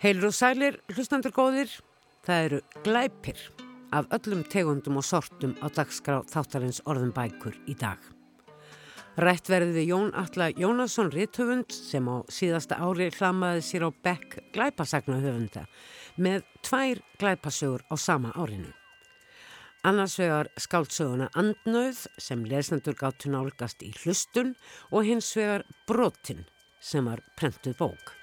Heilur og sælir, hlustandur góðir, það eru glæpir af öllum tegundum og sortum á dagskrá þáttarins orðum bækur í dag. Rætt verði Jón Alla Jónasson Ritthöfund sem á síðasta ári hlamaði sér á bekk glæpasagnahöfunda með tvær glæpasögur á sama árinu. Annars vegar skáltsöguna Andnauð sem lesnendur gáttu nálgast í hlustun og hins vegar Brotin sem var prentuð bók.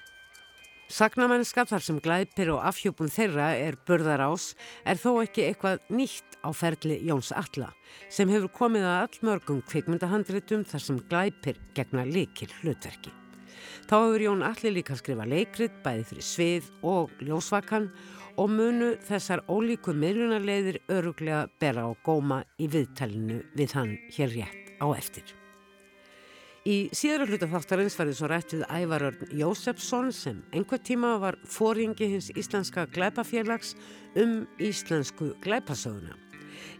Sagnamennska þar sem glæpir og afhjúpun þeirra er burðarás er þó ekki eitthvað nýtt á ferli Jóns Alla sem hefur komið að allmörgum kvikmyndahandritum þar sem glæpir gegna líkil hlutverki. Þá hefur Jón Alli líka skrifa leikrit bæði fyrir svið og ljósvakan og munu þessar ólíku miðlunarleiðir öruglega bera á góma í viðtælinu við hann hér rétt á eftir. Í síðara hluta þáttarins var þið svo rætt við Ævarörn Jósefsson sem einhver tíma var fóringi hins íslenska glæpafélags um íslensku glæpasöguna.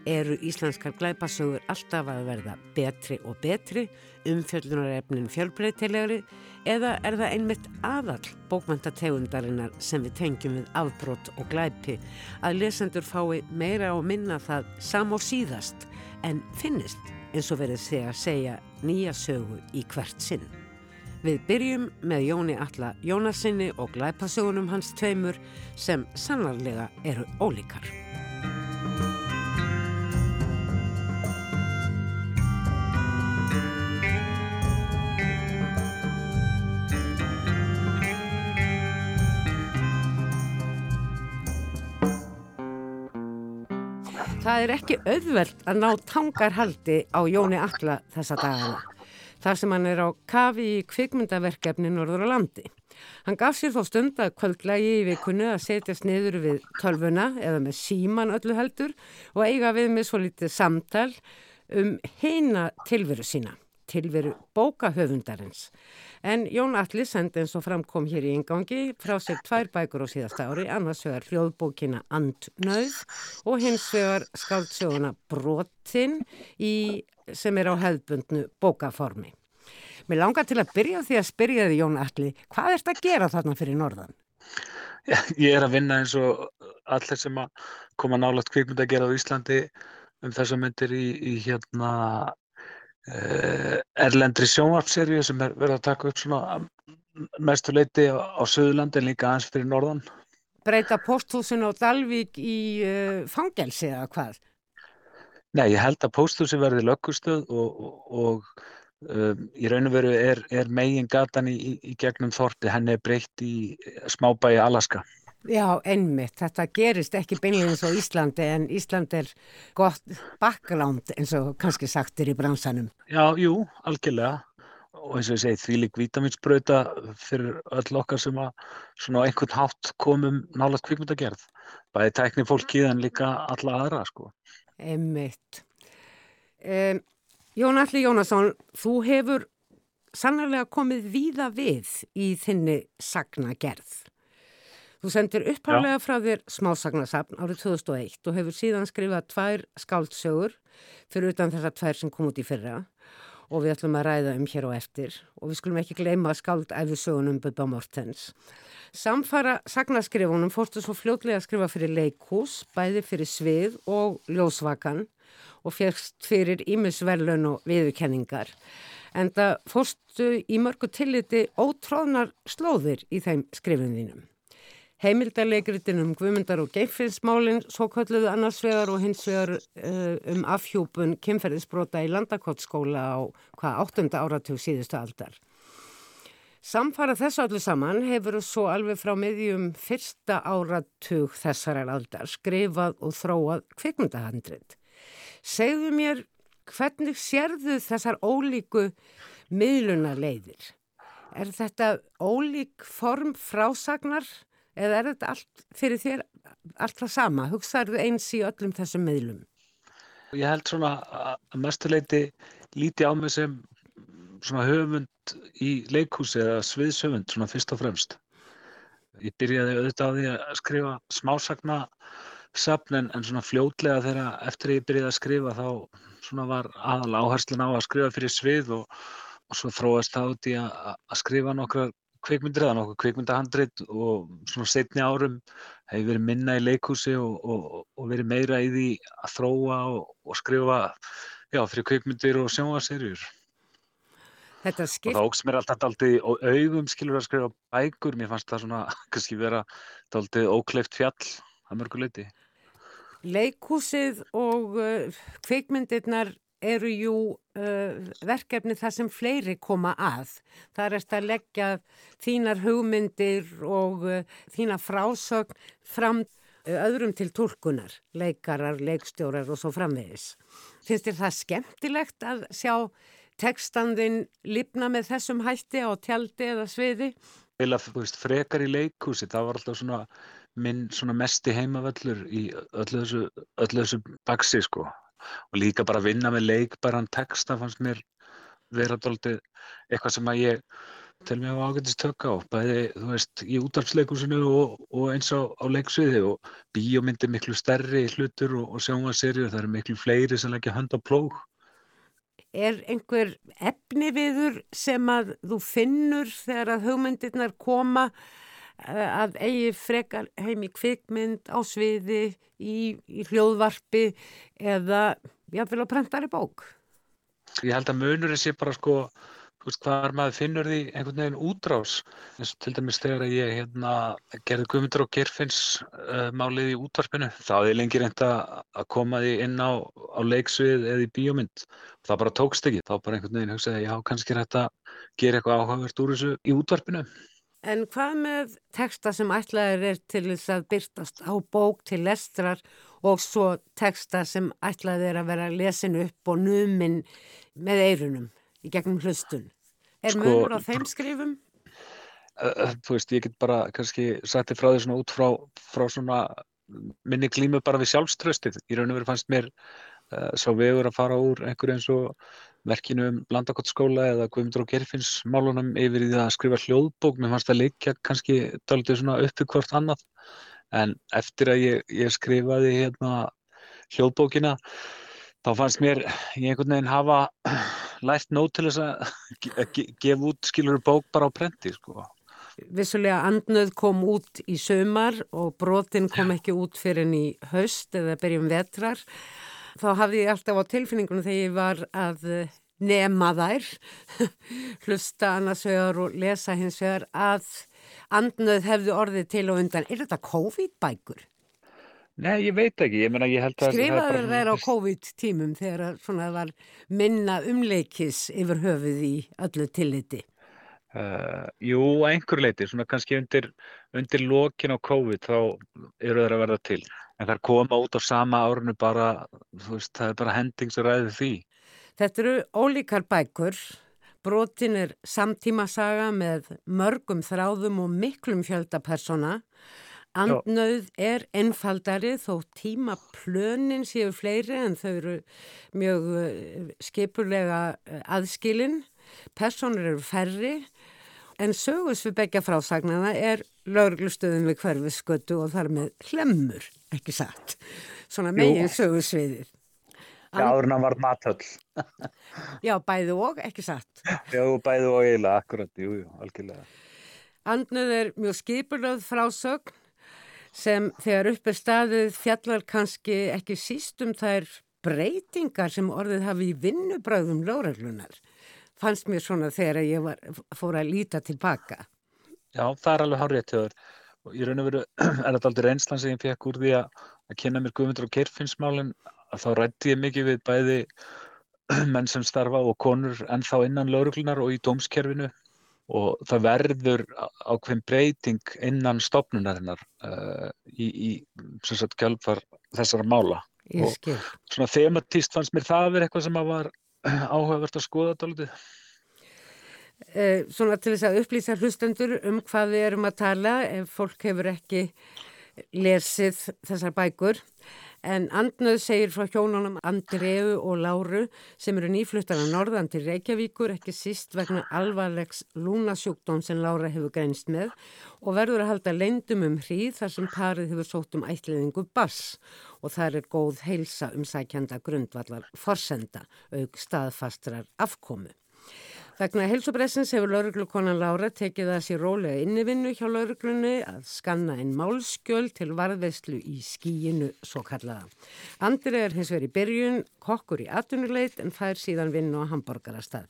Eru íslenskar glæpasögur alltaf að verða betri og betri, umfjöldunarefnin fjölbreytilegri eða er það einmitt aðall bókmæntategundarinnar sem við tengjum við afbrott og glæpi að lesendur fái meira og minna það sam og síðast en finnist eins og verið sig að segja nýja sögu í hvert sinn. Við byrjum með Jóni Alla Jónasinni og glæpasögunum hans tveimur sem sannarlega eru ólíkar. Það er ekki auðvelt að ná tangarhaldi á Jóni Alla þessa dagana. Þar sem hann er á kafi í kvikmyndaverkefni Norður á landi. Hann gaf sér þó stund að kvöldlægi í vikunu að setjast niður við tölvuna eða með síman öllu heldur og eiga við með svo litið samtal um heina tilveru sína, tilveru bókahöfundarins. En Jón Alli sendi eins og framkom hér í yngangi frá sér tvær bækur á síðasta ári, annars vegar hljóðbókina Andnauð og hins vegar skáldsjóðuna Brotin í, sem er á hefðbundnu bókaformi. Mér langar til að byrja því að spyrja þið Jón Alli, hvað ert að gera þarna fyrir norðan? Ég er að vinna eins og allir sem að koma nálagt kvikmynd að gera á Íslandi um þess að myndir í, í hérna erlendri sjónvarpserju sem er verið að taka upp svona mestu leiti á, á Suðurlandi en líka aðeins fyrir norðan. Breyta posthúsin á Dalvík í uh, fangelsi eða hvað? Nei, ég held að posthúsi verði lögustöð og, og, og um, í raun og veru er, er megin gatan í, í, í gegnum þorti, henni er breytt í smábæi Alaska. Já, einmitt. Þetta gerist ekki beinleins á Íslandi en Ísland er gott background eins og kannski sagtir í bransanum. Já, jú, algjörlega og eins og ég segi því lík vítaminsbröta fyrir öll okkar sem að svona einhvern hátt komum nálað kvikmyndagerð. Bæði tækni fólkið en líka alla aðra sko. Einmitt. Um, Jón Alli Jónasson, þú hefur sannarlega komið víða við í þinni sagnagerð. Þú sendir uppháðlega frá þér smásagnasafn árið 2001 og hefur síðan skrifað tvær skáldsögur fyrir utan þessar tvær sem kom út í fyrra og við ætlum að ræða um hér og eftir og við skulum ekki gleyma skáldæfisögunum Bubba Mortens. Samfara sagnaskrifunum fórstu svo fljótlega að skrifa fyrir leikús, bæði fyrir svið og ljósvakan og férst fyrir ímisverlun og viðurkenningar. En það fórstu í mörgu tilliti ótróðnar slóðir í þeim skrifum þínum. Heimildarleikritin um Guðmundar og Geirfinnsmálinn svo kalluðu annars vegar og hins vegar uh, um afhjúpun kynferðisbrota í landakottskóla á hvað áttunda áratug síðustu aldar. Samfara þessu allir saman hefur svo alveg frá miðjum fyrsta áratug þessarar aldar skrifað og þróað kvikmyndahandrit. Segðu mér hvernig sérðu þessar ólíku miðlunarleiðir? Er þetta ólík form frásagnar? Eða er þetta allt fyrir þér alltaf sama? Hugsaður eins í öllum þessum meðlum? Ég held svona að mestuleiti líti á mig sem svona höfund í leikhúsi eða sviðshöfund svona fyrst og fremst. Ég byrjaði auðvitað á því að skrifa smásagna sapn en, en svona fljótlega þegar eftir ég byrjaði að skrifa þá svona var aðal áherslun á að skrifa fyrir svið og, og svo þróast það út í að, að skrifa nokkra kveikmyndir eða nokkuð kveikmyndahandrit og svona setni árum hefur verið minna í leikhúsi og, og, og verið meira í því að þróa og, og skrifa já, fyrir kveikmyndir og sjónvaserjur. Þetta Og skipt, það óks mér alltaf daldið og augum skilur að skrifa bækur. Mér fannst það svona kannski vera daldið ókleift fjall að mörgu leiti. leikhúsið og uh, kvikmyndirnar eru jú uh, verkefni þar sem fleiri koma að. Það er að leggja þínar hugmyndir og uh, þína frásögn fram uh, öðrum til tólkunar, leikarar, leikstjórar og svo framvegis. Finnst þér það skemmtilegt að sjá tekstandinn lifna með þessum hætti á tjaldi eða sviði? Eila, frekar í leikhúsi, það var alltaf svona minn svona mesti heimavöllur í öllu þessu, öllu þessu baxi, sko. Og líka bara vinna með leikbæran texta fannst mér vera dálítið eitthvað sem að ég tel mig á ágætist tökka á, bæði, þú veist, í útvarpsleikusinu og, og eins á, á leiksviði og bíómyndi miklu stærri hlutur og, og sjónvaserjur, það eru miklu fleiri sem leggja hönd á plóg. Er einhver efniviður sem að þú finnur þegar að hugmyndirnar koma að eigi frekar heim í kvikmynd á sviði, í, í hljóðvarpi eða jáfnvel á prentari bók? Ég held að munurinn sé bara sko, veist, hvar maður finnur því einhvern veginn útrás. eins og til dæmis þegar að ég hérna, gerði Guðmundur og Geirfinns uh, málið í útvarpinu, þá ég lengi reynd að að koma því inn á, á leiksvið eða í bíómynd. Það bara tókst ekki. Þá bara einhvern veginn hugsaði, já, kannski er þetta að gera eitthvað áhugavert úr þessu í útvarpinu. En hvað með texta sem ætlaðir er til þess að byrtast á bók til lestrar og svo texta sem ætlaðir er að vera lesin upp og numin með eirunum í gegnum hlustun? Er Sko- munur á þeim skrifum? Uh, þú veist, ég get bara kannski þér frá því svona út frá, frá svona minni glímu bara við sjálfströstið. Í raun og veru fannst mér uh, sá vegur að fara úr einhverju eins og verkinu um Landakottskóla eða Guðmundur og Geirfinns málunum yfir í það að skrifa hljóðbók. Mér fannst það leikja kannski dálítið svona uppi hvort annað. En eftir að ég, ég skrifaði hérna hljóðbókina þá fannst mér ég einhvern veginn hafa lært nóg til þess að ge- að ge- gefa út skilur bók bara á prenti sko. Vissulega andnöð kom út í sömar og brotin kom ekki út fyrir en í haust eða byrjum vetrar. Þá hafði ég alltaf á tilfinningunum þegar ég var að eh, nema þær, hlusta annars vegar og lesa hins vegar að andnöð hefði orðið til og undan. Er þetta COVID-bækur? Nei, ég veit ekki, ég meina ég held að Skrifaður þær á COVID-tímum þegar svona var minna umleikis yfir höfuð í öllu tilliti. Uh, jú, einhver leiti, svona kannski undir, undir lokin á COVID þá eru þeir að verða til. En þær koma út á sama árinu bara, þú veist, það er bara hending sem ræði því. Þetta eru ólíkar bækur. Brotin er samtímasaga með mörgum þráðum og miklum fjölda persóna. Andnauð er einfaldari þó tíma plönin séu fleiri en þau eru mjög eh, skipulega eh, aðskilin. Personur eru færri en sögus við begja frásagnana er lauruglustöðum við hverfiskötu og þar með hlemmur, ekki satt. Svona megin sögusviðið. Já, áður en hann var matöll. Já, bæði og, ekki satt. Já, bæði og eiginlega, akkurat, jú, jú, algjörlega. Andnuð er mjög skipulöð frásögn sem þegar upp er staðið fjallar kannski ekki síst um þær breytingar sem orðið hafi í vinnubröðum lóreglunar. Fannst mér svona þegar ég var, fór að líta tilbaka. Já, það er alveg hárið til. Og í raun og veru er þetta aldrei reynslan sem ég fekk úr því að, að kynna mér Guðmundur og Geirfinnsmálin að þá rætti ég mikið við bæði menn sem starfa og konur ennþá innan lauruglunar og í dómskerfinu og það verður ákveðin breyting innan stopnunarinnar uh, í, í sem sagt kjálfar þessara mála. Ég Og- skil. Svona thematíst fannst mér það að vera eitthvað sem að var áhugavert að skoða dálítið. Eh, svona til þess að upplýsa hlustendur um hvað við erum að tala ef fólk hefur ekki lesið þessar bækur. En Andnöð segir frá hjónunum Andreu og Láru sem eru nýfluttar að norðan til Reykjavíkur, ekki síst vegna alvarlegs lúnasjúkdóm sem Lára hefur greinst með og verður að halda leyndum um hríð þar sem parið hefur sótt um ætliðingu bass og þar er góð heilsa um sækjanda grundvallar forsenda auk staðfastrar afkomu. Vegna heilsubressins hefur lauruglukonan Lára tekið það sér rólega innivinnu hjá lauruglunni að skanna einn málskjöl til varðveislu í skíinu svo kallaða. Andri er hins verið í byrjun, kokkur í atvinnuleit en fær síðan vinnu á Hamburgerastað.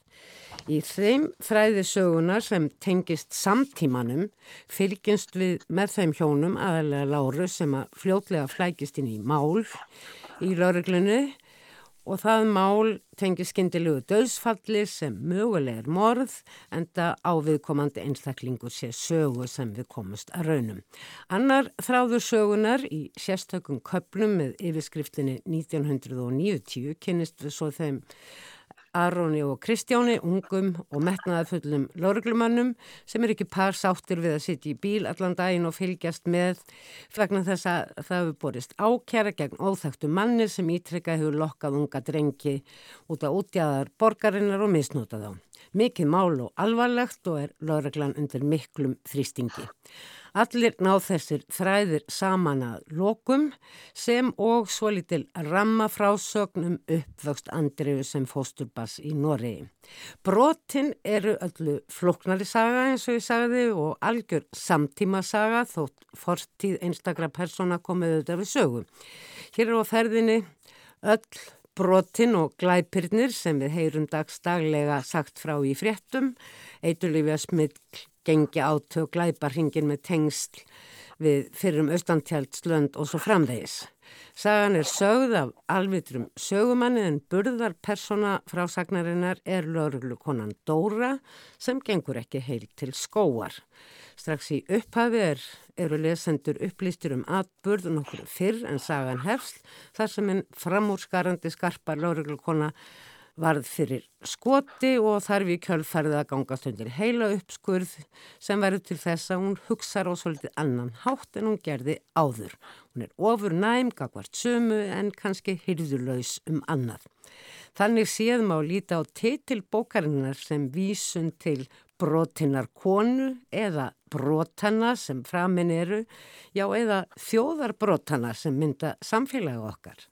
Í þeim þræði sögunar sem tengist samtímanum fylgjast við með þeim hjónum aðalega Láru sem að fljótlega flækist inn í mál í lauruglunni og það mál tengi skindilegu döðsfalli sem möguleg er morð en það áviðkomandi einstaklingur sé sögu sem við komumst að raunum. Annar þráður sögunar í sérstökum köplum með yfirskriftinni 1990 kynist við svo þeim Aróni og Kristjáni, ungum og metnaðarfullum lauruglumannum sem er ekki par sáttir við að sitja í bíl allan daginn og fylgjast með vegna þess að það hefur borist ákjara gegn óþægtu manni sem ítrekka hefur lokkað unga drengi út á útjæðar borgarinnar og misnúta þá. Mikið mál og alvarlegt og er lauruglan undir miklum þrýstingi. Allir ná þessir þræðir saman að lokum sem og svo litil rammafrásögnum uppvöxt andriðu sem fósturbass í Noregi. Brotin eru öllu floknari saga eins og ég sagði og algjör samtíma saga þótt fortíð einstakra persóna komið auðvitað við sögu. Hér er á ferðinni öll brotin og glæpirnir sem við heyrum dagstaglega sagt frá í fréttum, eiturlífja smill gengi átök glæparhingin með tengsl við fyrrum austantjaldslönd og svo framvegis. Sagan er sögð af alvitrum sögumanni en burðar persóna frásagnarinnar er lauruglukonan Dóra sem gengur ekki heil til skóar. Strax í upphafi er, eru lesendur upplýstur um atburð nokkur fyrr en sagan hefst þar sem en framúrskarandi skarpar lauruglukona varð fyrir skoti og þarf í kjölfærið að gangast undir heila uppskurð sem verður til þess að hún hugsar á svolítið annan hátt en hún gerði áður. Hún er ofur næm, gagvart sömu en kannski hyrðurlaus um annað. Þannig séðum á líta á titil bókarinnar sem vísun til brotinnar konu eða brotana sem framinn eru, já eða þjóðarbrotana sem mynda samfélagi okkar.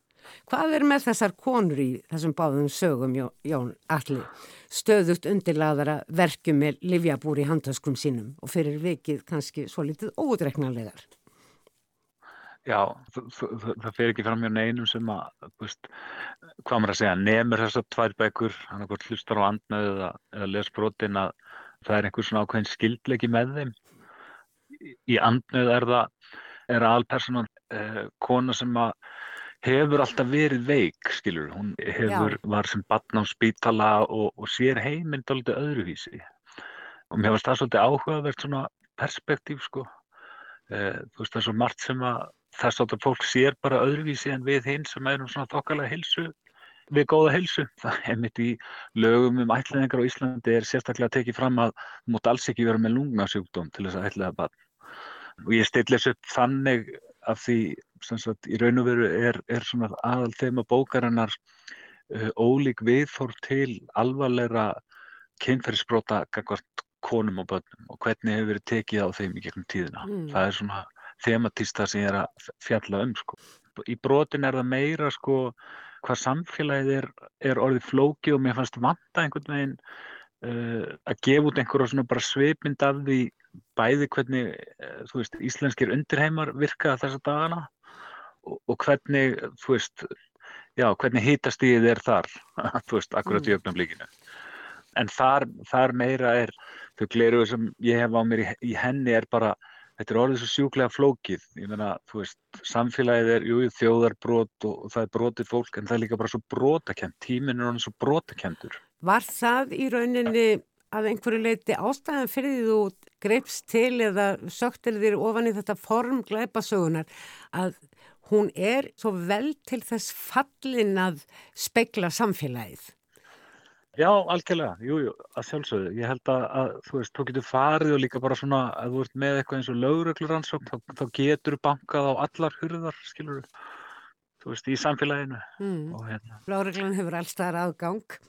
Hvað er með þessar konur í þessum báðum sögum, Jón Alli, stöðugt undirlaðara verkjum með livjabúri í handhaskum sínum og fyrir vikið kannski svo litið ódreiknarlegar? Já, það fer ekki fram hjá neinum sem að, veist, hvað maður að segja, nefnir þessar tvær bækur, hann er hvort hlustar á andnað eða, eða les brotin að það er einhvers svona ákveðin skildleiki með þeim. Í andnað er það, er alpersonan eh, kona sem að hefur alltaf verið veik, skilur, hún hefur, Já. var sem batn á spítala og, og sér heiminn doldið öðruvísi og mér finnst það svolítið áhugavert svona perspektív, sko. Eh, þú veist, það er svo margt sem að þess að fólk sér bara öðruvísi en við hinn sem erum svona þokkalega hilsu, við góða hilsu. Það er mitt í lögum um ætlaðingar á Íslandi er sérstaklega tekið fram að þú mútt alls ekki vera með lungasjúkdóm til þess að ætlaða batn. Og ég stilli þessu upp þannig af því sagt, í raun og veru er, er svona aðal þema bókarinnar uh, ólík viðfór til alvarleira kynferðisbrota konum og börnum og hvernig hefur verið tekið á þeim í gegnum tíðina. Mm. Það er svona thematísta sem ég er að fjalla um sko. Í brotin er það meira sko hvað samfélagið er, er orðið flóki og mér fannst vanta einhvern veginn uh, að gefa út einhverja svona bara svipmynd af því bæði hvernig, uh, þú veist, íslenskir undirheimar virka þessa dagana og, og hvernig, þú veist, já, hvernig hitastíðið er þar, þú veist, akkurat í mm. öfnumlíkinu. En þar, þar meira er, þau gleruðu sem ég hef á mér í, í henni er bara, þetta er orðið svo sjúklega flókið, ég meina, þú veist, samfélagið er, jú, þjóðarbrót og, það er brótið fólk, en það er líka bara svo brótakent, tíminn er orðið svo brótakentur. Var það í rauninni að einhverju leiti ástæðan fyrir því þú greipst til eða söktir þér ofan í þetta form glæpasögunar að hún er svo vel til þess fallin að speikla samfélagið. Já, algjörlega, jújú, jú, að sjálfsögðu. Ég held að, að þú veist, þú getur farið og líka bara svona að þú ert með eitthvað eins og lögregluransókn, þá, þá getur bankað á allar hurðar, skilur þú, þú veist, í samfélaginu. Mm. Hérna. Lögreglan hefur allstaðar aðgang.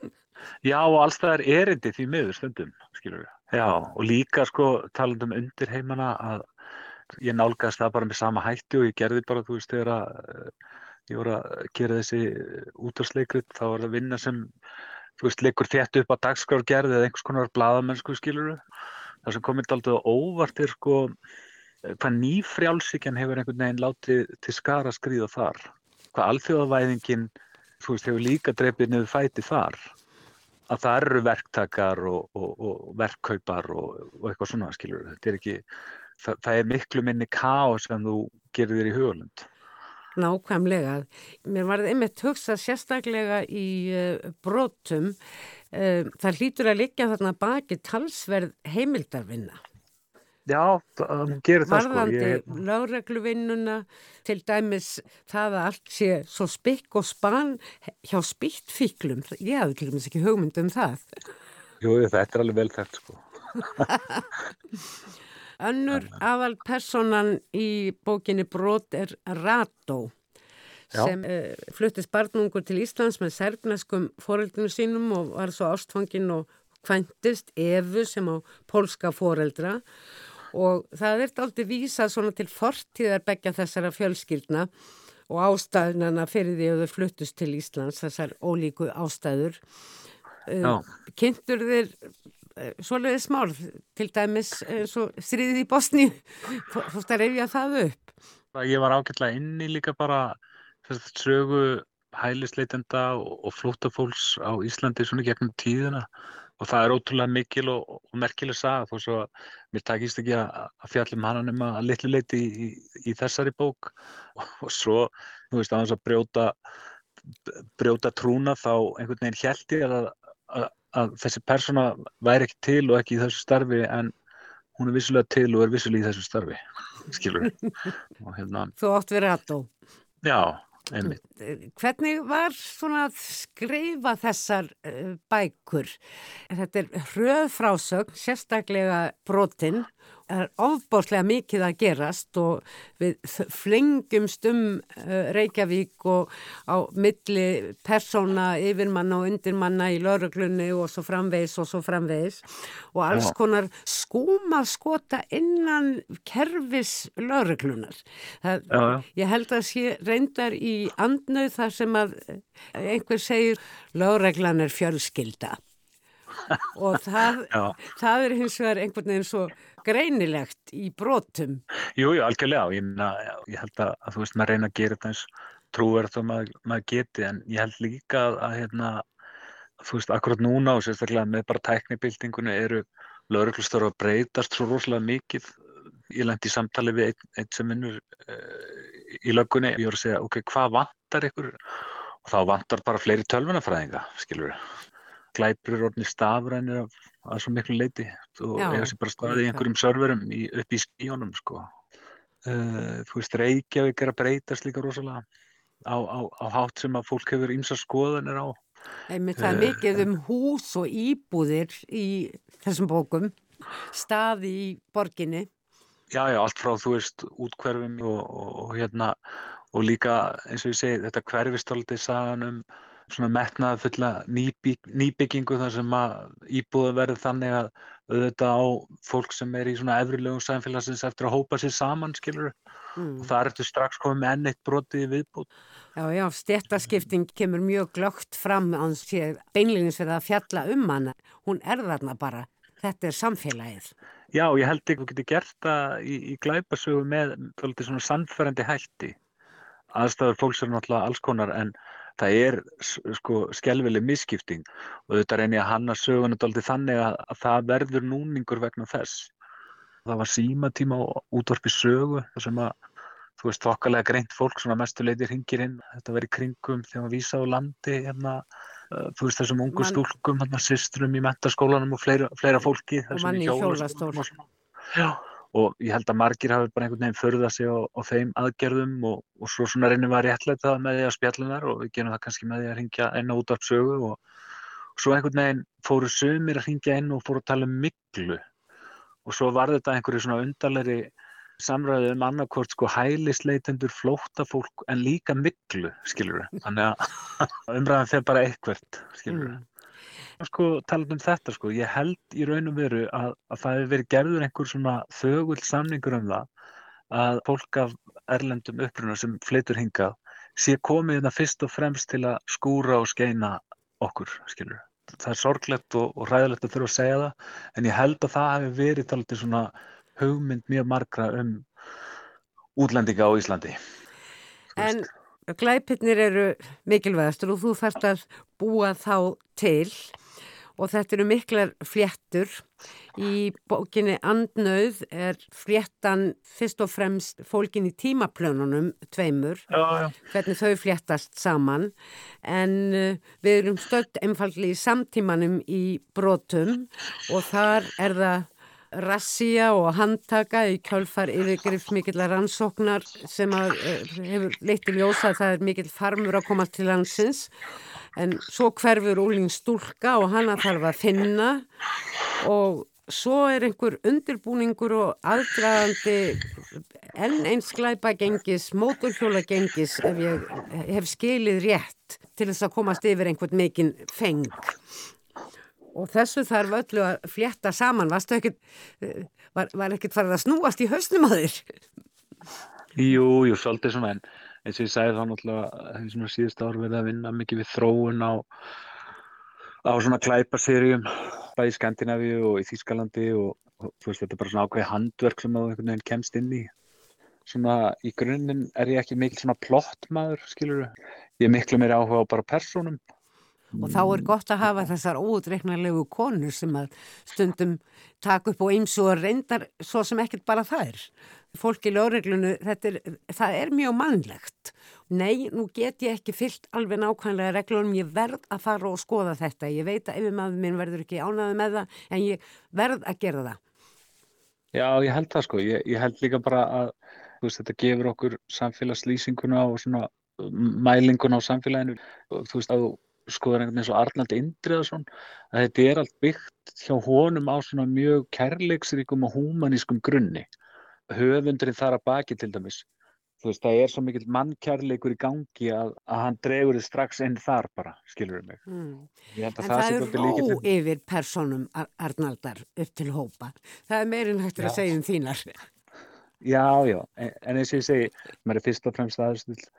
Já, og allstaðar erindi því miður stundum, skilur þú. Já, og líka sko talandum undir heimana að ég nálgast það bara með sama hætti og ég gerði bara, þú veist, þegar að, ég voru að gera þessi útvarsleikrit, þá var það vinna sem þú veist, leikur þétt upp á dagskrárgerði eða einhvers konar bladamennsku skiluru. Það sem komið aldrei óvart er sko hvað nýfrjálsíkjan hefur einhvern veginn látið til skara skrýða þar. Hvað alþjóðavæðingin, þú veist, hefur líka drefið niður fæti þar. Að það eru verktakar og, og, og verkkaupar og, og eitthvað svona skilur. Þetta er ekki, það, það er miklu minni káos en þú gerir þér í hugulund. Nákvæmlega. Mér var það einmitt hugsað sérstaklega í uh, brotum. Uh, það hlýtur að liggja þarna baki talsverð heimildarvinna. Já, það gerir það sko. Varðandi ég... lögregluvinnuna, til dæmis það að allt sé svo spikk og span hjá spýttfíklum. Ég hafði til dæmis ekki hugmynd um það. Jú, þetta er alveg vel þett sko. Önnur aðal personan í bókinni Brot er Rato Já. sem uh, fluttist barnungur til Íslands með serbneskum foreldrinu sínum og var svo ástfangin og kvæntist Efu sem á polska foreldra og það er aldrei vísað svona til fortíðar begja þessara fjölskyldna og ástæðunana fyrir því að þau fluttust til Íslands, þessar ólíku ástæður. Uh, kynntur þér Eh, svoleiði smál, til dæmis svo stríðið í Bosni fórst að reyfja það upp? Ég var ágætlega inni líka bara sögu hælisleitenda og, og flótafólks á Íslandi svona gegnum tíðina. Og það er ótrúlega mikil og, og merkileg saga þó svo að mér takist ekki að fjallum hana nema að litlu leiti í, í, í þessari bók. Og, og svo, þú veist, að þess að brjóta brjóta trúna þá einhvern veginn held ég að, að, að þessi persóna væri ekki til og ekki í þessu starfi en hún er vissulega til og er vissulega í þessu starfi skilur hérna... Þú átt verið aðdó Já, einmitt. Hvernig var svona að skrifa þessar uh, bækur? Þetta er hröðfrásögn sérstaklega brotinn er ofbórslega mikið að gerast og við flengumst um uh, Reykjavík og á milli persóna, yfirmanna og undirmanna í lauruglunni og svo framvegis og svo framvegis. Og alls konar skúma skota innan kervis lauruglunar. Ég held að sé reyndar í andnöð þar sem að einhver segir lauruglan er fjölskylda. Og það, það er hins vegar einhvern veginn svo greinilegt í brotum. Jú, jú, algjörlega og ég, myna, ég held að, að þú veist maður reyna að gera þetta eins trúverð þá maður, maður geti en ég held líka að, að hérna, þú veist, akkurat núna og sérstaklega með bara tæknibildingunni eru lauruglustur að breytast svo rosalega mikið. Ég lendi í samtali við einn, einn sem vinnur uh, í löggunni og ég voru að segja, ok, hvað vantar ykkur? Og þá vantar bara fleiri tölvunafræðinga, skilur við glæpur er orðinni stafrænir af, af svo miklu leiti og eiga sér bara staði í einhverjum serverum í, upp í skíunum sko. Uh, þú veist, Reykjavík er að breytast líka rosalega á, á, á hátt sem að fólk hefur ímsa skoðanir á. Einmitt það er uh, mikið um hús og íbúðir í þessum bókum, staði í borginni. Já, já, allt frá, þú veist, útkverfum og, og, og hérna, og líka, eins og ég segi, þetta hverfistaldið sagan um svona metnaða fulla nýbygg, nýbyggingu þar sem að íbúða verður þannig að auðvitað á fólk sem er í svona efrilegum samfélagsins eftir að hópa sér saman, skilur mm. og það er eftir strax komið með enn eitt brotið í viðbútt. Já, já, stéttaskipting kemur mjög glögt fram á hans beinleginis fyrir að fjalla um hana. Hún er þarna bara. Þetta er samfélagið. Já, ég held ekki að þú getur gert það í, í glæpasögu með svona sannfærandi hætti. Aðstæður fólks er náttúrulega alls konar en það er sko skjálfileg misskipting og þetta reynir að hanna söguna daldi þannig að, að það verður núningur vegna þess. Það var símatíma á útvarpi sögu þar sem að þú veist þokkalega greint fólk svona mestuleitir hingir inn, þetta verið kringum þegar maður vísa á landi hérna, uh, þú veist þessum ungu Man... stúlkum, hérna sýstrum í mentaskólanum og fleira, fleira fólki. Og manni í hjólastól. Já, og ég held að margir hafi bara einhvern veginn förðað sig á, á þeim aðgerðum og, og svo svona reynir við að réttleita það með því að spjallum þar og við gerum það kannski með því að ringja inn á útvarpsögu og, og svo einhvern veginn fóru sömur að ringja inn og fóru að tala um miklu og svo var þetta einhverju svona undarleiri samræðið um annarkort sko hælisleitendur flóttafólk en líka miklu skilur við, þannig að umræðan þegar bara eitthvert skilur við mm sko talað um þetta sko, ég held í raun og veru að, að það hefur verið gerður einhver svona þögull samningur um það að fólk af erlendum uppruna sem fleitur hingað sé komið þetta fyrst og fremst til að skúra og skeina okkur, skilur. það er sorglegt og, og ræðilegt að þurfa að segja það en ég held að það hefur verið talað svona hugmynd mjög margra um útlendinga á Íslandi. En glæpinnir eru mikilvægastur og þú þarfst að búa þá til og þetta eru miklar fléttur. Í bókinni Andnauð er fléttan fyrst og fremst fólkin í tímaplönunum tveimur, já, já. hvernig þau fléttast saman en uh, við erum stöld einfalli í samtímanum í brotum og þar er það rassía og handtaka í kjálfar yfirgrif mikillar rannsóknar sem að, uh, hefur leitt í ljósa að það er mikill farmur að koma til landsins. En svo hverfur úling stúlka og hana þarf að finna. Og svo er einhver undirbúningur og aðdraðandi enn eins glæpa gengis, móturhjóla gengis ef ég hef skilið rétt til þess að komast yfir einhvern mikinn feng og þessu þarf öllu að flétta saman. Ekkit, var, var ekkert farið að snúast í hausnum að þér? Jú, jú, svolítið svona en eins og ég sagði þá náttúrulega þessum að síðust ár verði að vinna mikið við þróun á, á svona klæpaserjum bæði í Skandinavíu og í Þýskalandi og, og þú veist þetta er bara svona ákveði handverk sem að einhvern veginn kemst inn í. Svona í grunninn er ég ekki mikil svona plottmaður skilur ég er miklu meiri áhuga á bara personum Og þá er gott að hafa þessar óutreiknarlegu konur sem að stundum taka upp og eins og reyndar svo sem ekkert bara það er fólk í lögreglunu, er, það er mjög mannlegt. Nei, nú get ég ekki fyllt alveg nákvæmlega reglunum, ég verð að fara og skoða þetta. Ég veit að yfirmaður minn verður ekki ánaði með það, en ég verð að gera það. Já, ég held það sko. Ég, ég held líka bara að veist, þetta gefur okkur samfélagslýsinguna og svona mælinguna á samfélaginu. Þú veist, að skoður einhvern veginn eins og Arnald Indriðarsson að þetta er allt byggt hjá honum á svona mjög kærleiksríkum og humanískum grunni. Höfundurinn þar að baki til dæmis. Þú veist, það er svo mikill mannkærleikur í gangi að, að hann dregur þið strax inn þar bara, skilur við mig. Mm. en það, það er ró yfir personum Arnaldar upp til hópa. Það er meirinn hægt að segja um þínar. Já, já, en, en eins og ég segi maður er fyrst og fremst aðeins til,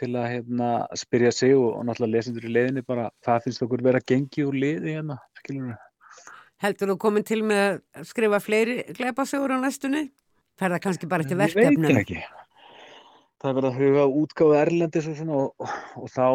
til að hérna, spyrja sig og, og náttúrulega lesendur í leiðinni bara, hvað finnst okkur verið að gengi úr leiði hérna, skilur við Heldur þú komin til með að skrifa fleiri gleipasögur á næstunni? fer það kannski bara til verkefnum? Ég veit ekki. Það er verið að huga útgáðu erlendis og svona og, og, og þá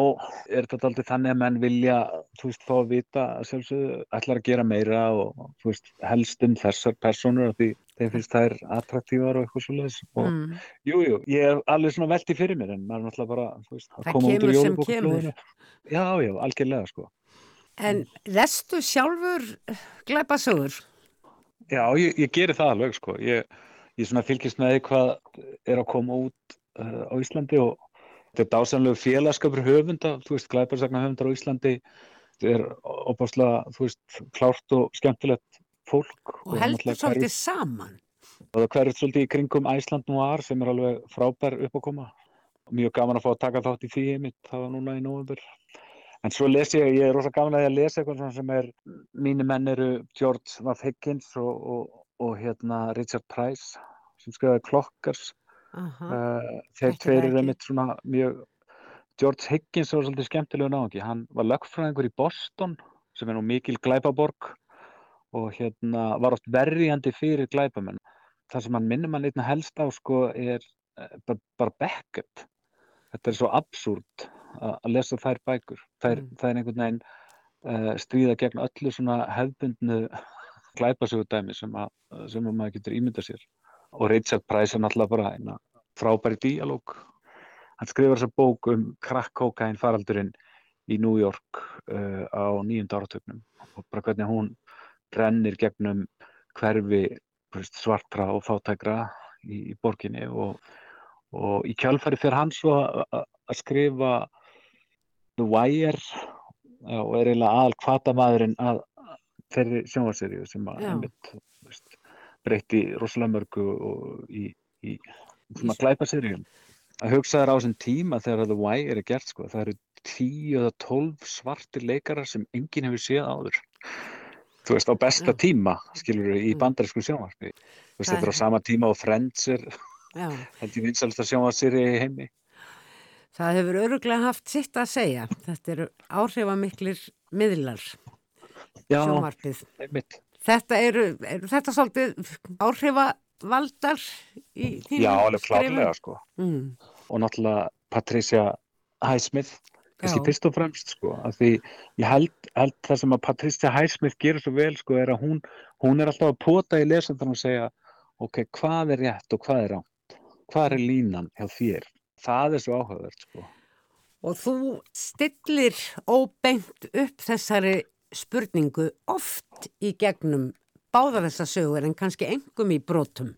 er þetta alltaf þannig að menn vilja, þú veist, fá að vita að sjálfsögðu ætlar að gera meira og þú veist, helst um þessar personur því þeim finnst það er attraktívar og eitthvað svolítið og mm. jú, jú, ég er alveg svona veldi fyrir mér en maður er náttúrulega bara, veist, að koma út úr jólubókflóðinu. Já, já, algjörlega, sko. En lestu sjálfur glæpasögur? Já, ég, ég gerir það alveg, sko. Ég ég svona fylgist með hvað er að koma út uh, á Íslandi og þetta er dásanlegu félagskapur höfunda, þú veist, glæparsakna höfundar á Íslandi þetta er opáslega, þú veist, klárt og skemmtilegt fólk. Og, og heldur svolítið saman. Og það hverjur svolítið í kringum Æsland Noir sem er alveg frábær upp að koma. Mjög gaman að fá að taka þátt í því mitt, það var núna í nóvember. En svo les ég, ég er rosalega gaman að ég lesa eitthvað sem er, mínu menn eru George Waff Higgins og, og og hérna Richard Price sem skrifaði Clockers uh þeir tveir eru einmitt svona mjög George Higgins var svolítið skemmtilegu náðungi hann var lögfræðingur í Boston sem er nú mikil glæpaborg og hérna var oft verriðandi fyrir glæpamenn. Það sem hann minnum hann einna helst á sko er bara, bara Beckett. Þetta er svo absúrt að lesa þær bækur. Þær, mm. það er einhvern veginn uh, stríða gegn öllu svona hefbundnu glæpasögudæmi sem, að, sem að maður getur ímynda sér. Og Richard Price er náttúrulega bara eina frábæri díalóg. Hann skrifar þessa bók um krakkkókain faraldurinn í New York uh, á nýjunda áratögnum og bara hvernig hún rennir gegnum hverfi svartra og fátækra í, í borginni og, og í kjálfæri fyrir hann svo að skrifa The Wire og er eiginlega aðal kvatamæðurinn að þeirri sjónvarserju sem að einmitt, veist, breytti rosalega mörgu í, í svona glæpaserjum að hugsa þér á þessum tíma þegar The Wire er gert sko, það eru 10 eða 12 svartir leikarar sem enginn hefur séð áður þú veist á besta Já. tíma skilur við í mm. bandarísku sjónvarspi þú veist þetta er á sama tíma og Friends er held ég vinsalast að sjónvarseri í heimi Það hefur öruglega haft sitt að segja þetta eru áhrifamiklir miðlar sjónvarpið. einmitt. Þetta eru, eru þetta svolítið áhrifavaldar í þínum Já, alveg skrifum? klárlega sko. Mm, Og náttúrulega Patricia Highsmith, kannski Já. fyrst og fremst sko. Af því ég held, held það sem að Patricia Highsmith gerir svo vel sko er að hún, hún er alltaf að pota í lesendan og segja ok, hvað er rétt og hvað er rátt? Hvað er línan hjá þér? Það er svo áhugavert sko. Og þú stillir óbeint upp þessari spurningu oft í gegnum báða þessa sögur en kannski engum í brotum.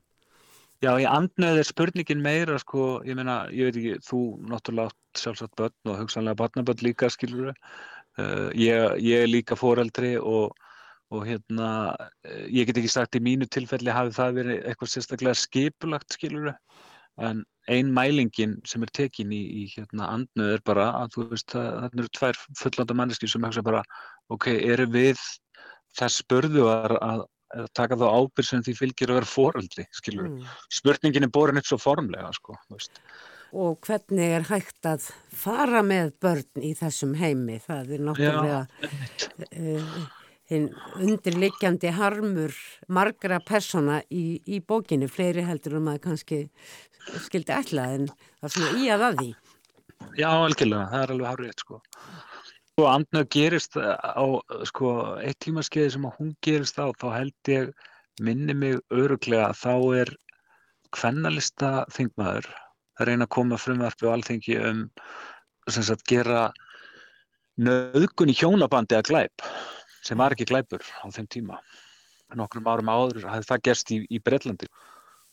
Já, í andnöð er spurningin meira sko, ég meina, ég veit ekki, þú náttúrulega átt sjálfsagt börn og hugsanlega barnabörn líka, skilur uh, ég, ég er líka foreldri og, og hérna, uh, ég get ekki sagt í mínu tilfelli hafi það verið eitthvað sérstaklega skipulagt, skilur en ein mælingin sem er tekin í, í hérna andnöð er bara að þú veist, þarna eru tvær fullanda manneski sem hugsa bara, ok, eru við þess að, að taka þá ábyrg sem því fylgir að vera foreldri, skilur Mm. spurningin er borin upp svo formlega sko, veist. Og hvernig er hægt að fara með börn í þessum heimi? Það er náttúrulega uh, undirliggjandi harmur margra persóna í, í bókinu, fleiri heldur um að kannski skildi ætla en það er svona í að að því. Já, algjörlega, það er alveg hárið sko. Og andnöð gerist á sko, eitt tímaskeiði sem að hún gerist á þá held ég minni mig öruglega að þá er kvennalista þingmaður að reyna að koma frumvarfi á alþingi um sagt gera nöðgun í hjónabandi að glæp sem var ekki glæpur á þeim tíma. Nokkrum árum áður hafði það gerst í, í Breitlandi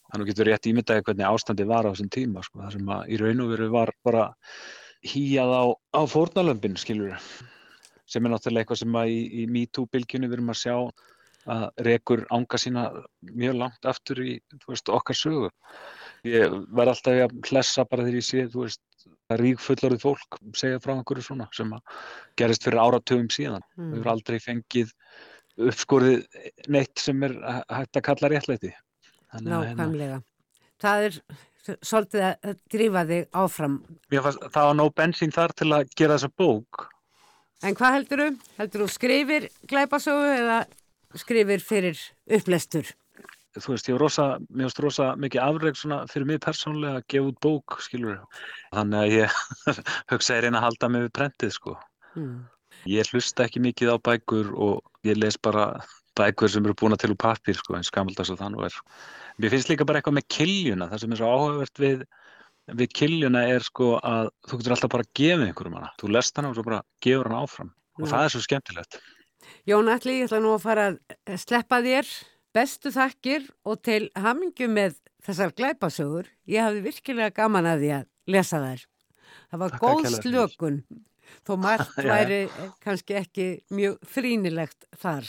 þannig getur rétt ímyndaði hvernig ástandi var á þessum tíma sko, það sem að í raun og veru var bara hýjað á, á fórnalömbin skilur sem er náttúrulega eitthvað sem að í, í MeToo-bylgjunni við erum að sjá að rekur ánga sína mjög langt aftur í veist, okkar sögu. Ég var alltaf að hlessa bara þegar ég sé veist, að rík fullorðið fólk segja frá einhverju svona sem gerist fyrir áratugum síðan. Mm. Við erum aldrei fengið uppskorið neitt sem er hægt að kalla að hérna- Nákvæmlega. Það er svolítið að drífa þig áfram. Fannst það var nóg bensín þar til að gera þessa bók. En hvað heldur þú? Heldur þú skrifir glæpasögu eða skrifir fyrir upplestur? Þú veist, ég var finnst rosa mikið afreg svona fyrir mig persónulega að gefa út bók, skilur. Þannig að ég hugsa ég reyna að halda mig við prentið, sko. Mm. Ég hlusta ekki mikið á bækur og ég les bara bækur sem eru búin til úr pappir, sko, eins gamaldags og það nú er. Mér finnst líka bara eitthvað með kiljuna, það sem er svo áhugavert við, við kiljuna er sko að þú getur alltaf bara að gefa einhverjum hana. Þú lest hana og svo bara gefur hana áfram. Og Já. það er svo skemmtilegt. Jón Alli, ég ætla nú að fara að sleppa þér bestu þakkir og til hamingju með þessar glæpasögur. Ég hafði virkilega gaman að því að lesa þær. Það var Þakka góð slökun, þó margt væri kannski ekki mjög frínilegt þar.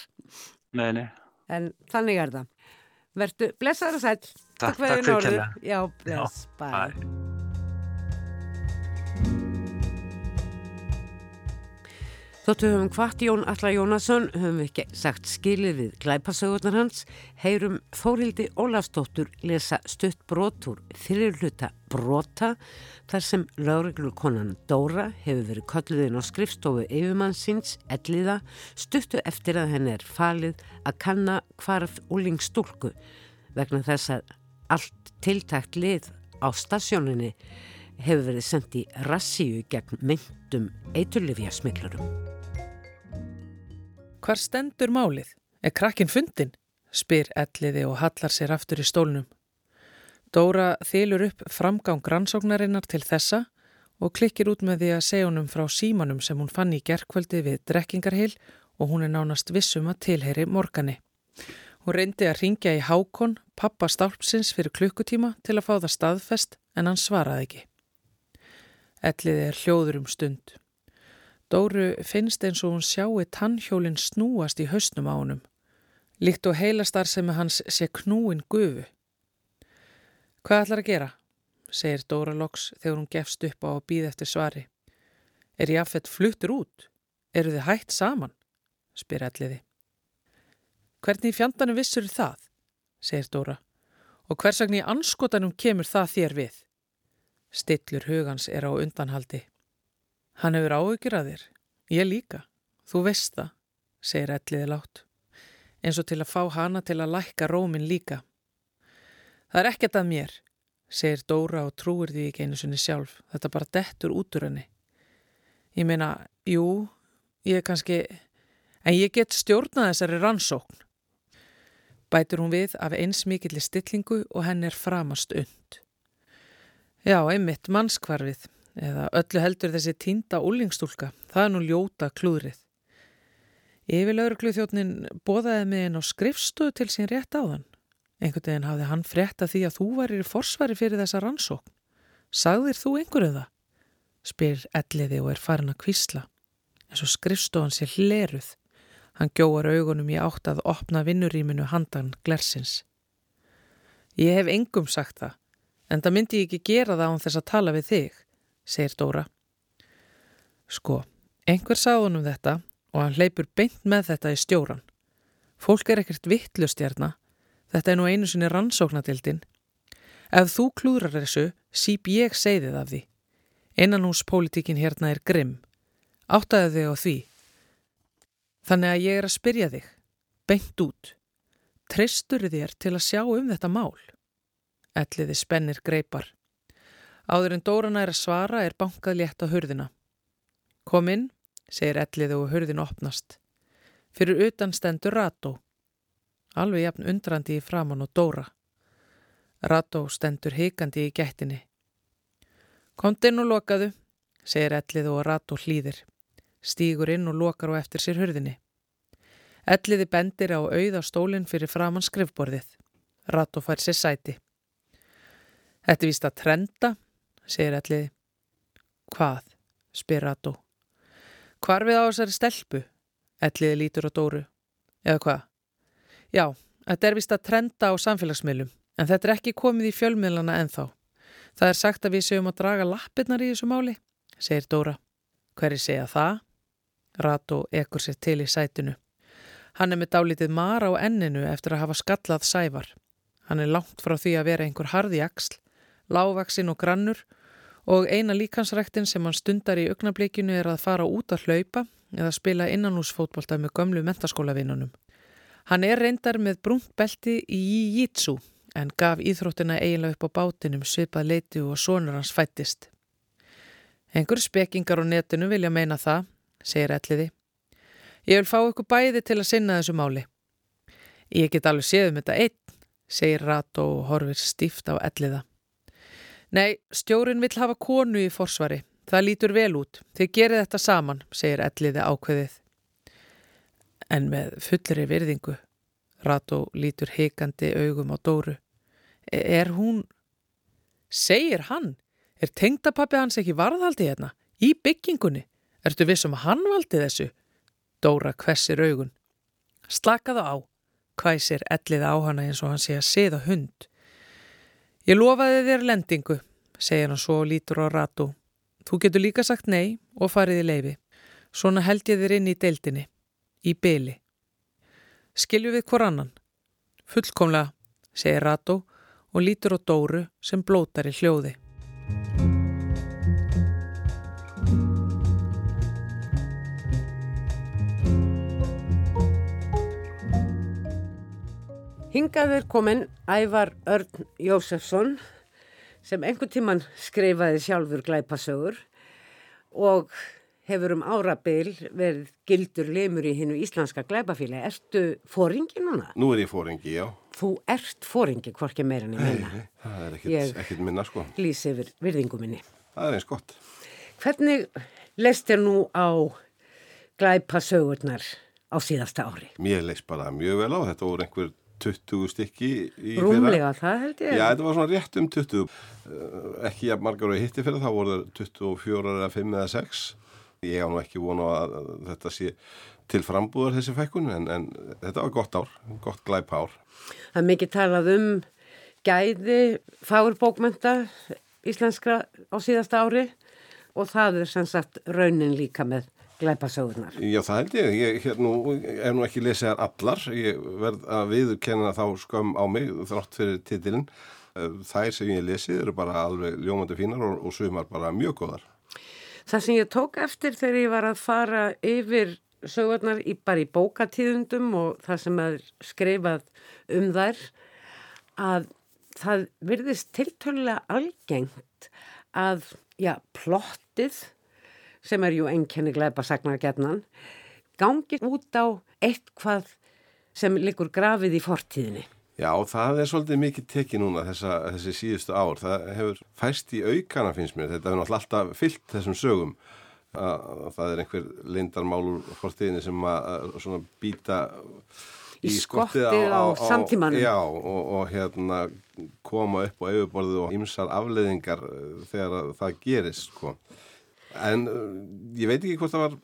Nei, nei. En þannig er það. Vertu blessaður og sæll. Takk, fyrir takk fyrir kærlega. Já, bless, bye. Bye. Þóttu höfum hvart Jón Alla Jónasson höfum við ekki sagt skilið við glæpasögurnar hans, heyrum Þórildi Ólafsdóttur lesa stutt brotur fyrir hluta brota þar sem lauruglukonan Dóra hefur verið kölluðin á skrifstofu yfirmannsins elliða stuttu eftir að henni er falið að kanna hvarf úlingstúlku vegna þess að allt tiltækt lið á stasjóninni hefur verið sendt í rassíu gegn myndum eiturlifja smiklarum. Hvar stendur málið? Er krakkin fundin? spyr elliði og hallar sér aftur í stólnum. Dóra þylur upp framgang rannsóknarinnar til þessa og klikkir út með því að segja honum frá símanum sem hún fann í gerkvöldi við drekkingarhil og hún er nánast vissum að tilheyri morgani. Hún reyndi að ringja í Hákon, pappa stálpsins fyrir klukkutíma til að fá það staðfest en hann svaraði ekki. Elliði er hljóður um stund. Dóru finnst eins og hún sjáu tannhjólinn snúast í hausnum á honum. Líkt og heilastar sem hans sé knúin gufu. Hvað ætlar að gera? segir Dóra loks þegar hún gefst upp á að býða eftir svari. Er Jafet fluttur út? Eru þið hætt saman? spyr elliði. Hvernig fjandanum vissur það? segir Dóra. Og hvers vegna í anskotanum kemur það þér við? Stillur hugans er á undanhaldi. Hann hefur áhugir að þér. Ég líka. Þú veist það, segir elliði látt, eins og til að fá hana til að lækka rómin líka. Það er ekkert að mér, segir Dóra og trúir því ekki einu sinni sjálf. Þetta bara dettur út úr henni. Ég meina, jú, ég er kannski, en ég get stjórnað þessari rannsókn. Bætur hún við af eins mikilli stillingu og henn er framast und. Já, einmitt mannskvarfið, eða öllu heldur þessi týnda úlingstúlka, það er nú ljóta klúðrið. Yfirlauruglu þjóttnin bóðaði mig inn á skrifstöðu til sín rétt áðan. Einhvern veginn hafði hann frétta því að þú varir í forsvari fyrir þessa rannsókn. Sagðir þú einhverju það? Spyr elliði og er farin að kvísla. En svo skrifstofan sér hleruð. Hann gjóar augunum í átt að opna vinnuríminu handan glersins. Ég hef engum sagt það, en það myndi ég ekki gera það án þess að tala við þig, segir Dóra. Sko, einhver sagði honum þetta og hann hleypur beint með þetta í stjóran. Fólk er ekkert vittlustjarna, þetta er nú einu sinni rannsóknatildin. Ef þú klúrar þessu, síp ég segðið af því. Innanhúspolítikin hérna er grimm. Áttaði þig á því. Þannig að ég er að spyrja þig, beint út. Tristur þér til að sjá um þetta mál? Elliði spennir greipar. Áður en Dórana er að svara er bankað létt á hurðina. Kom inn, segir Elliði og hurðin opnast. Fyrir utan stendur Rató. Alveg jafn undrandi í framann og Dóra. Rató stendur heikandi í gættinni. Komt inn og lokaðu, segir Elliði og Rató hlýðir. Stýgur inn og lokar á eftir sér hurðinni. Elliði bendir á auða stólinn fyrir framann skrifborðið. Rató fær sér sæti. Þetta vist að trenda, segir Elliði. Hvað? spyr Rató. Hvarfið á þessari stelpu? Elliði lítur á Dóru. Eða hvað? Já, þetta er vist að trenda á samfélagsmiðlum, en þetta er ekki komið í fjölmiðlana ennþá. Það er sagt að við séum að draga lappirnar í þessu máli, segir Dóra. Hverri segja það? Rató ekkur sér til í sætinu. Hann er með dálítið mara á enninu eftir að hafa skallað sævar. Hann er langt frá því að vera einhver harði axl, lágvaksinn og grannur og eina líkansræktin sem hann stundar í augnablikinu er að fara út að hlaupa eða spila innanúsfótbolta með gömlu mentaskólavinnunum. Hann er reyndar með brúnt belti í Jítsu en gaf íþróttina eiginlega upp á bátinum svipað leiti og sonur hans fættist. Engur spekingar á netinu vilja meina það, segir Elliði. Ég vil fá ykkur bæði til að sinna þessu máli. Ég get alveg séð um þetta einn, segir Rato og horfir stíft á Elliða. Nei, stjórin vill hafa konu í forsvari. Það lítur vel út. Þið gerir þetta saman, segir Elliði ákveðið. En með fullri virðingu. Rato lítur heikandi augum á Dóru. Er hún... Segir hann? Er tengdapappi hans ekki varðhaldi hérna? Í byggingunni? Ertu vissum að hann valdi þessu? Dóra kvessir augun. Slakaðu á, hvæsir ellið á hana eins og hann sé að siða hund. Ég lofaði þér lendingu, segir hann svo og lítur á ratu. Þú getur líka sagt nei og farið í leifi. Svona held ég þér inn í deildinni, í byli. Skilju við hvor annan? Fullkomlega, segir ratu og lítur á Dóru sem blótar í hljóði. Hingaður kominn Ævar Örn Jósefsson sem einhvern tíman skrifaði sjálfur glæpasögur og hefur um árabil verið gildur lemur í hinnu íslenska glæpafíla. Ertu fóringi núna? Nú er ég fóringi, já. Þú ert fóringi, hvorki meira niður minna. Nei, það er ekkit, ekkit minna, sko. Lýsi yfir virðingu minni. Það er eins gott. Hvernig leist þér nú á glæpasögurnar á síðasta ári? Mér leist bara mjög vel á. Þetta voru einhver 20 stykki í Rúmlega það held ég. Já, þetta var svona rétt um 20. Ekki að margar og hitti fyrir það voru 24 eða 5 eða 6. Ég á nú ekki vonu að þetta sé til frambúðar þessi fækkun en, en þetta var gott ár, gott glæpa ár. Það er mikið talað um gæði fagurbókmenta íslenskra á síðasta ári og það er sem sagt raunin líka með glæpasögurnar. Já, það held ég. Ég hérna, er nú ekki leseðar allar. Ég verð að viðurkenna þá skömm á mig þrátt fyrir titilinn. Þær sem ég lesið eru bara alveg ljómandi fínar og, og sumar bara mjög góðar. Það sem ég tók eftir þegar ég var að fara yfir sögurnar í, bara í bókatíðundum og það sem er skrifað um þær að það virðist tiltölulega algengt að, já, plottið sem er ju einkenni gleipa sagnargetnan gangi út á eitthvað sem likur grafið í fortíðinni. Já, það er svolítið mikið tekið núna þessa, þessi síðustu ár. Það hefur fæst í aukana finnst mér. Þetta hefur alltaf fyllt þessum sögum. Að, það er einhver lindarmálur fortíðinni sem að býta í, í skottið á, á, á samtímanum. Já, og, og hérna koma upp á auðuborðu og ymsar afleðingar eh, þegar það gerist, sko. En eh, ég veit ekki hvort það var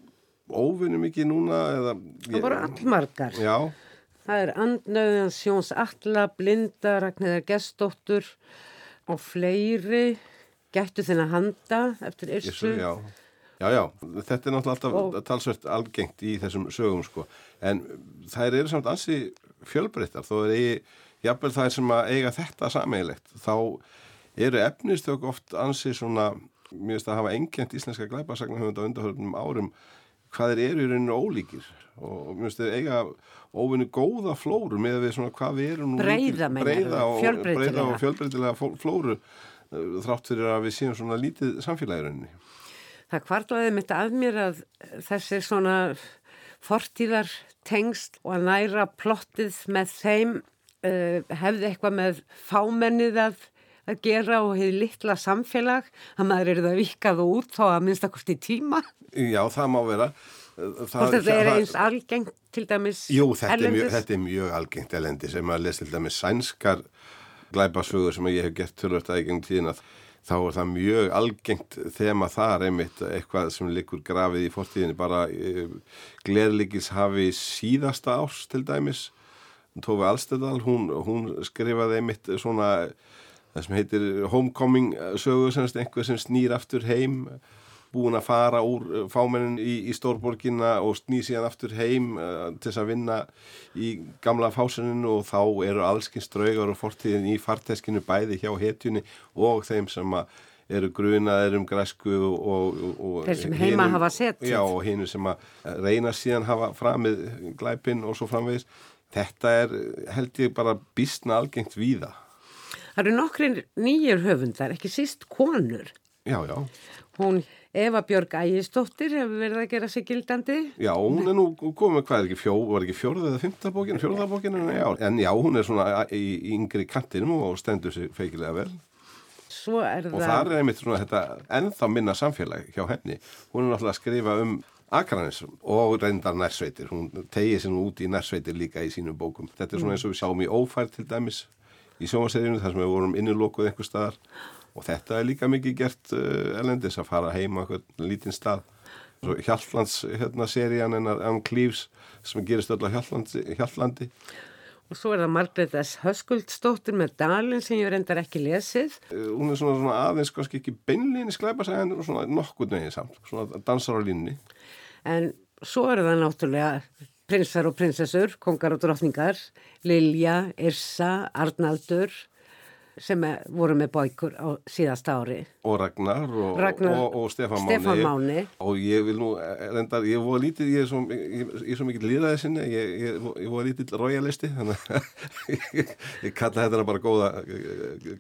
óvinnum ekki núna eða... Það voru allmargar. Já. Það er Andnöðan Sjóns Alla, Blinda, Ragnæðar Gestóttur og fleiri gættu þinn að handa eftir Yrsu. Já, já, já, þetta er náttúrulega alltaf og... talsvert algengt í þessum sögum sko, en þær eru samt ansi fjölbreyttar, þó er eigi, jafnvel það sem að eiga þetta sameigilegt, þá eru efnistök oft ansi svona, mér finnst að hafa engjent íslenska glæpasagnahöfund á undarhörnum árum hvað þeir eru í rauninu ólíkir og mér finnst þeir eiga óvinni góða flóru með við svona hvað við erum breyða, breyða og og fjölbreytilega flóru eh, þrátt fyrir að við séum svona lítið samfélagirunni. Það kvartlaði mitt að mér að þessi svona fortíðar tengst og að næra plottið með þeim uh, hefði eitthvað með fámennið að, að gera og hefði litla samfélag að maður eru það vikað og út þá að minnst að kosti tíma. Já, það má vera. Það, þetta er eins algengt til dæmis Jú, þetta er, mjög, þetta er mjög algengt elendi sem að lesa til dæmis sænskar glæpasögur sem ég hef gert tölvört að í gengum tíðina þá er það mjög algengt þema þar einmitt eitthvað sem likur grafið í fortíðinni bara e, glerlikis hafi síðasta árs til dæmis Tófi Alstedal, hún, hún skrifaði einmitt svona það sem heitir homecoming sögur semst einhver sem snýr aftur heim búin að fara úr eh, fámennin í, í stórborginna og snýð síðan aftur heim uh, til þess að vinna í gamla fásuninu og þá eru allskins draugar og fortíðin í farteskinu bæði hjá hetjunni og þeim sem eru grunaðir um græsku og, og þeir sem heima hinum, hafa sett já og hinn sem reyna síðan hafa framið glæpin og svo framvegis. Þetta er held ég bara bísna algengt víða Það eru nokkri nýjur höfundar, ekki síst konur Já, já Hún Eva Björg Ægistóttir hefur verið að gera sig gildandi. Já, hún er nú komið, hvað er ekki, fjó, var ekki fjórða eða fymta bókin, fjórða bókin en já, en já, hún er svona í, í yngri kantinum og stendur sig feikilega vel. Svo er það... Og það er einmitt svona þetta ennþá minna samfélag hjá henni. Hún er náttúrulega að skrifa um Akranis og reyndar nærsveitir. Hún tegið sér nú út í nærsveitir líka í sínum bókum. Þetta er svona eins og við sáum í Ófær til dæmis í sjómaseríunum þar sem við vorum innilokuð einhver staðar. Og þetta er líka mikið gert uh, elendis að fara heima okkur lítinn stað. Svo Hjallands hérna serían en Ann Cleaves sem gerist öll á Hjallandi, Hjallandi og svo er það Margret S. Höskuldsdóttir með Dalin sem ég reyndar ekki lesið. Uh, hún er svona, svona aðeins kannski ekki beinleginni sig en svona nokkur neginn samt svona dansar á línni en svo er það náttúrulega prinsar og prinsessur, kongar og drotningar Lilja, Irsa, Arnaldur sem voru með bóikur á síðast ári. Og Ragnar og, Ragnar, og, og Stefán, Stefán Máni. Og ég vil nú reyndar, ég voru lítið ég er svo, ég, ég svo mikið líðaðið sinni ég, ég, ég voru lítið royalisti þannig að ég kalla þetta bara góða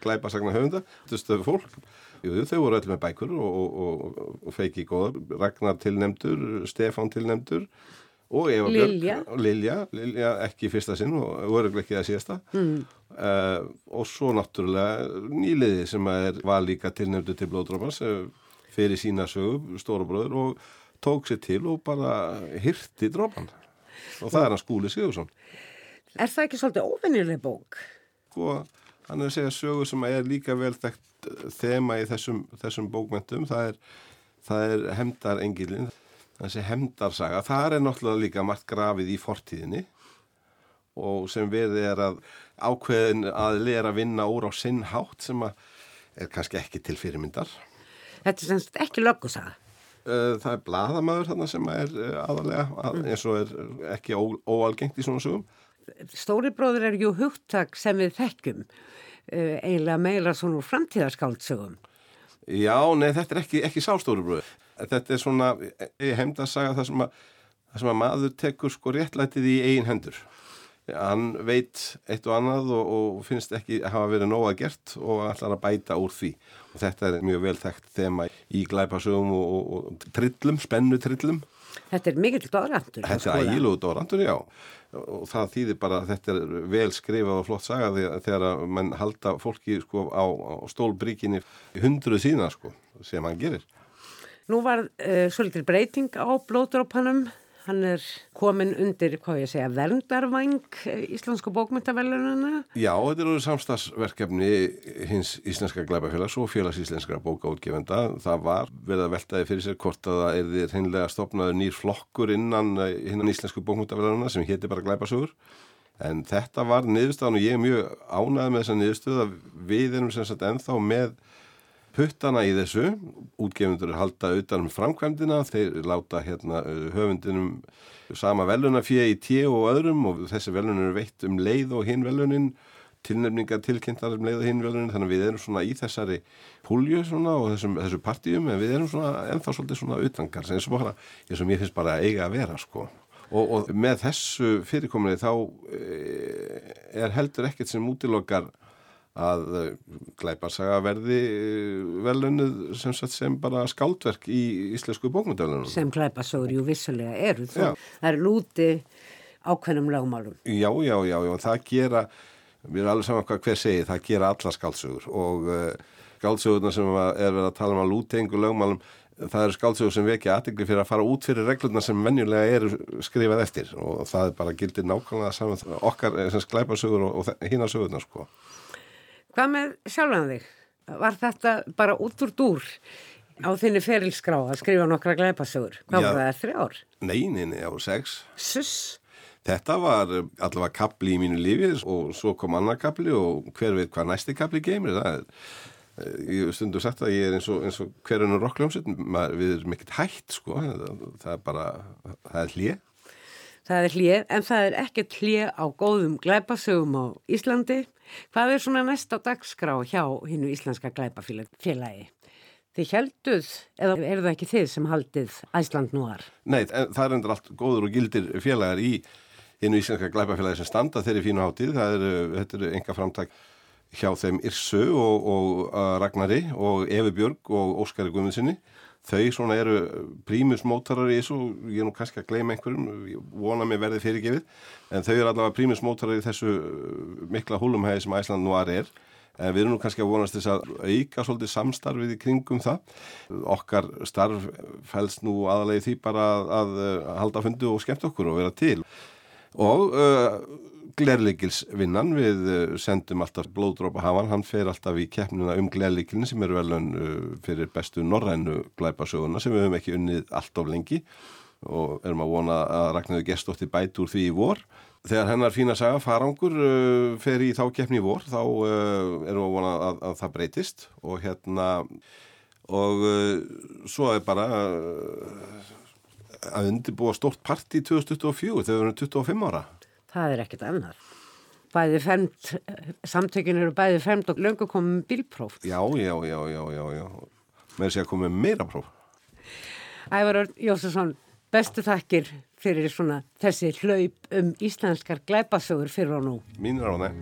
glæpa sagna höfunda stöfu fólk. Jú, þau voru öll með bækur og, og feiki góða Ragnar tilnemdur, Stefán tilnemdur og Eva. Björg Lilja, Lilja ekki fyrsta sinn og öruglega ekki það síðasta mm. uh, og svo náttúrulega nýliði sem er, var líka tilnefndu til blóðdrómans uh, fyrir sína sögu, stórabröður og tók sér til og bara hirti dróman og það er hann skúli Sigursson Er það ekki svolítið óvinnileg bók? Sko, hann er að segja sögu sem er líka vel þekkt þema í þessum, þessum bókmentum það er, það er hemdar engilin þessi hemdarsaga, það er náttúrulega líka margt grafið í fortíðinni og sem verði er að ákveðin að lera að vinna úr á sinnhátt sem er kannski ekki til fyrirmyndar. Þetta er semst ekki löggusaga? Það er bladamæður þarna sem er aðalega, mm. eins og er ekki ó, óalgengt í svona sögum. Stóribróður er jú hugtak sem við þekkjum, eiginlega meira svona framtíðarskáldsögum. Já, nei, þetta er ekki, ekki sá stóribróður þetta er svona heimdasaga það sem að þar sem að maður tekur sko réttlætið í eigin hendur. Hann veit eitt og annað og, og finnst ekki að hafa verið nóga gert og ætlar að bæta úr því. Og þetta er mjög vel þekkt þema í glæpasögum og, og, og trillum, spennu trillum. Þetta er mikill dórandur. Þetta er ægilegu dórandur, já. Og það þýðir bara að þetta er vel skrifað og flott saga þegar að mann halda fólki sko á, á stólbríkinni hundruð sína sko sem hann gerir. Nú var uh, svolítið breyting á blóðdrópanum. Hann er komin undir, hvað ég segja, verndarvæng eh, Íslensku bókmyndavelununa. Já, þetta eru samstagsverkefni hins Íslenska glæbafélags og félags Íslenskra bókaútgefenda. Það var verið að veltaði fyrir sér hvort að það er því hreinlega stopnaður nýr flokkur innan, eh, innan Íslensku bókmyndavelununa sem hétti bara glæbasugur. En þetta var niðurstaðan og ég er mjög ánæðið með þessa niðurstöð að við erum sem sagt ennþá með puttana í þessu, útgefundur halda utan um framkvæmdina, þeir láta hérna uh, höfundinum sama velunafíða í tíu og öðrum og þessi velun eru veitt um leið og hinn velunin, tilnefningar tilkynntar um leið og hinn velunin, þannig að við erum svona í þessari púlju svona og þessum, þessu partíum, en við erum svona ennþá svolítið svona utangar, eins og bara, eins og mér finnst bara eiga að vera sko. Og, og með þessu fyrirkominni þá e, er heldur ekkert sem útilokkar að eh, glæparsaga verði eh, velunnið sem, sem bara skáldverk í íslensku bókmyndalunum. Sem glæparsögur jú vissulega eru. Það er lúti ákveðnum lögmálum. Já, já, já, já, það gera, við erum alveg saman hvað hver segir, það gera alla skáldsögur og uh, skáldsögurna sem er verið að tala um að lúti einhver lögmálum, það eru skáldsögur sem vekja aðtegli fyrir að fara út fyrir reglurna sem venjulega eru skrifað eftir og það er bara gildir nákvæmlega saman okkar sem glæparsögur og, og hína sögurna sko. Hvað með sjálfan þig? Var þetta bara út úr dúr á þinni ferilskrá að skrifa nokkra gleipasögur? Hvað Já, var það, þrjár? Nei, nei, nei, á sex. Suss? Þetta var allavega kapli í mínu lífi og svo kom annar kapli og hver veit hvað næsti kapli geymir. Það er, eh, ég stundu sagt að ég er eins og, eins og hverjunu rockljómsett, við erum ekkert hægt sko, það er bara, það er hlið. Það er hlið, en það er ekkert hlið á góðum glæpasögum á Íslandi. Hvað er svona næst á dagskrá hjá hinnu Íslenska glæpafélagi? Þið helduð, eða er það ekki þið sem haldið Æsland núar? Nei, það er endur allt góður og gildir félagar í hinnu Íslenska glæpafélagi sem standa þeirri fínu hátíð. Það eru, þetta eru enga framtak hjá þeim Irsu og, og uh, Ragnari og Efi Björg og Óskari Guðmundssoni þau svona eru prímusmótarar í þessu, ég er nú kannski að gleyma einhverjum, ég vona mig verði fyrirgefið en þau eru allavega prímusmótarar í þessu uh, mikla húlumhæði sem Æsland nú aðri er. En við erum nú kannski að vonast þess að auka svolítið samstarfið í kringum það. Okkar starf fælst nú aðalegi því bara að, að halda fundu og skemmt okkur og vera til. Og uh, glerleikilsvinnan við uh, sendum alltaf blóðdrópa hafan, hann fer alltaf í keppnuna um glerleikilin sem eru velun uh, fyrir bestu norrænu glæpasöguna sem við höfum ekki unnið allt of lengi og erum að vona að Ragnarður gestótti bæt úr því í vor. Þegar hennar fína saga farangur uh, fer í þá keppni í vor þá erum að vona að, að það breytist og hérna og svo er bara að undirbúa stórt part í 2024 þegar við erum 25 ára. Það er ekkert annar. Bæði femt, samtökin eru bæði femt og löngu komið bílpróf. Já, já, já, já, já, já. Með þess að komið meira próf. Ævar Jósesson, bestu takkir fyrir svona þessi hlaup um íslenskar glæpasögur fyrir og nú. Mínir á það.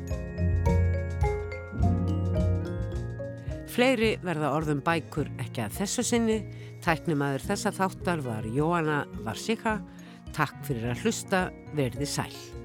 Fleiri verða orðum bækur ekki að þessu sinni Tæknimaður þessa þáttar var Jóanna Varsika. Takk fyrir að hlusta, verði sæl.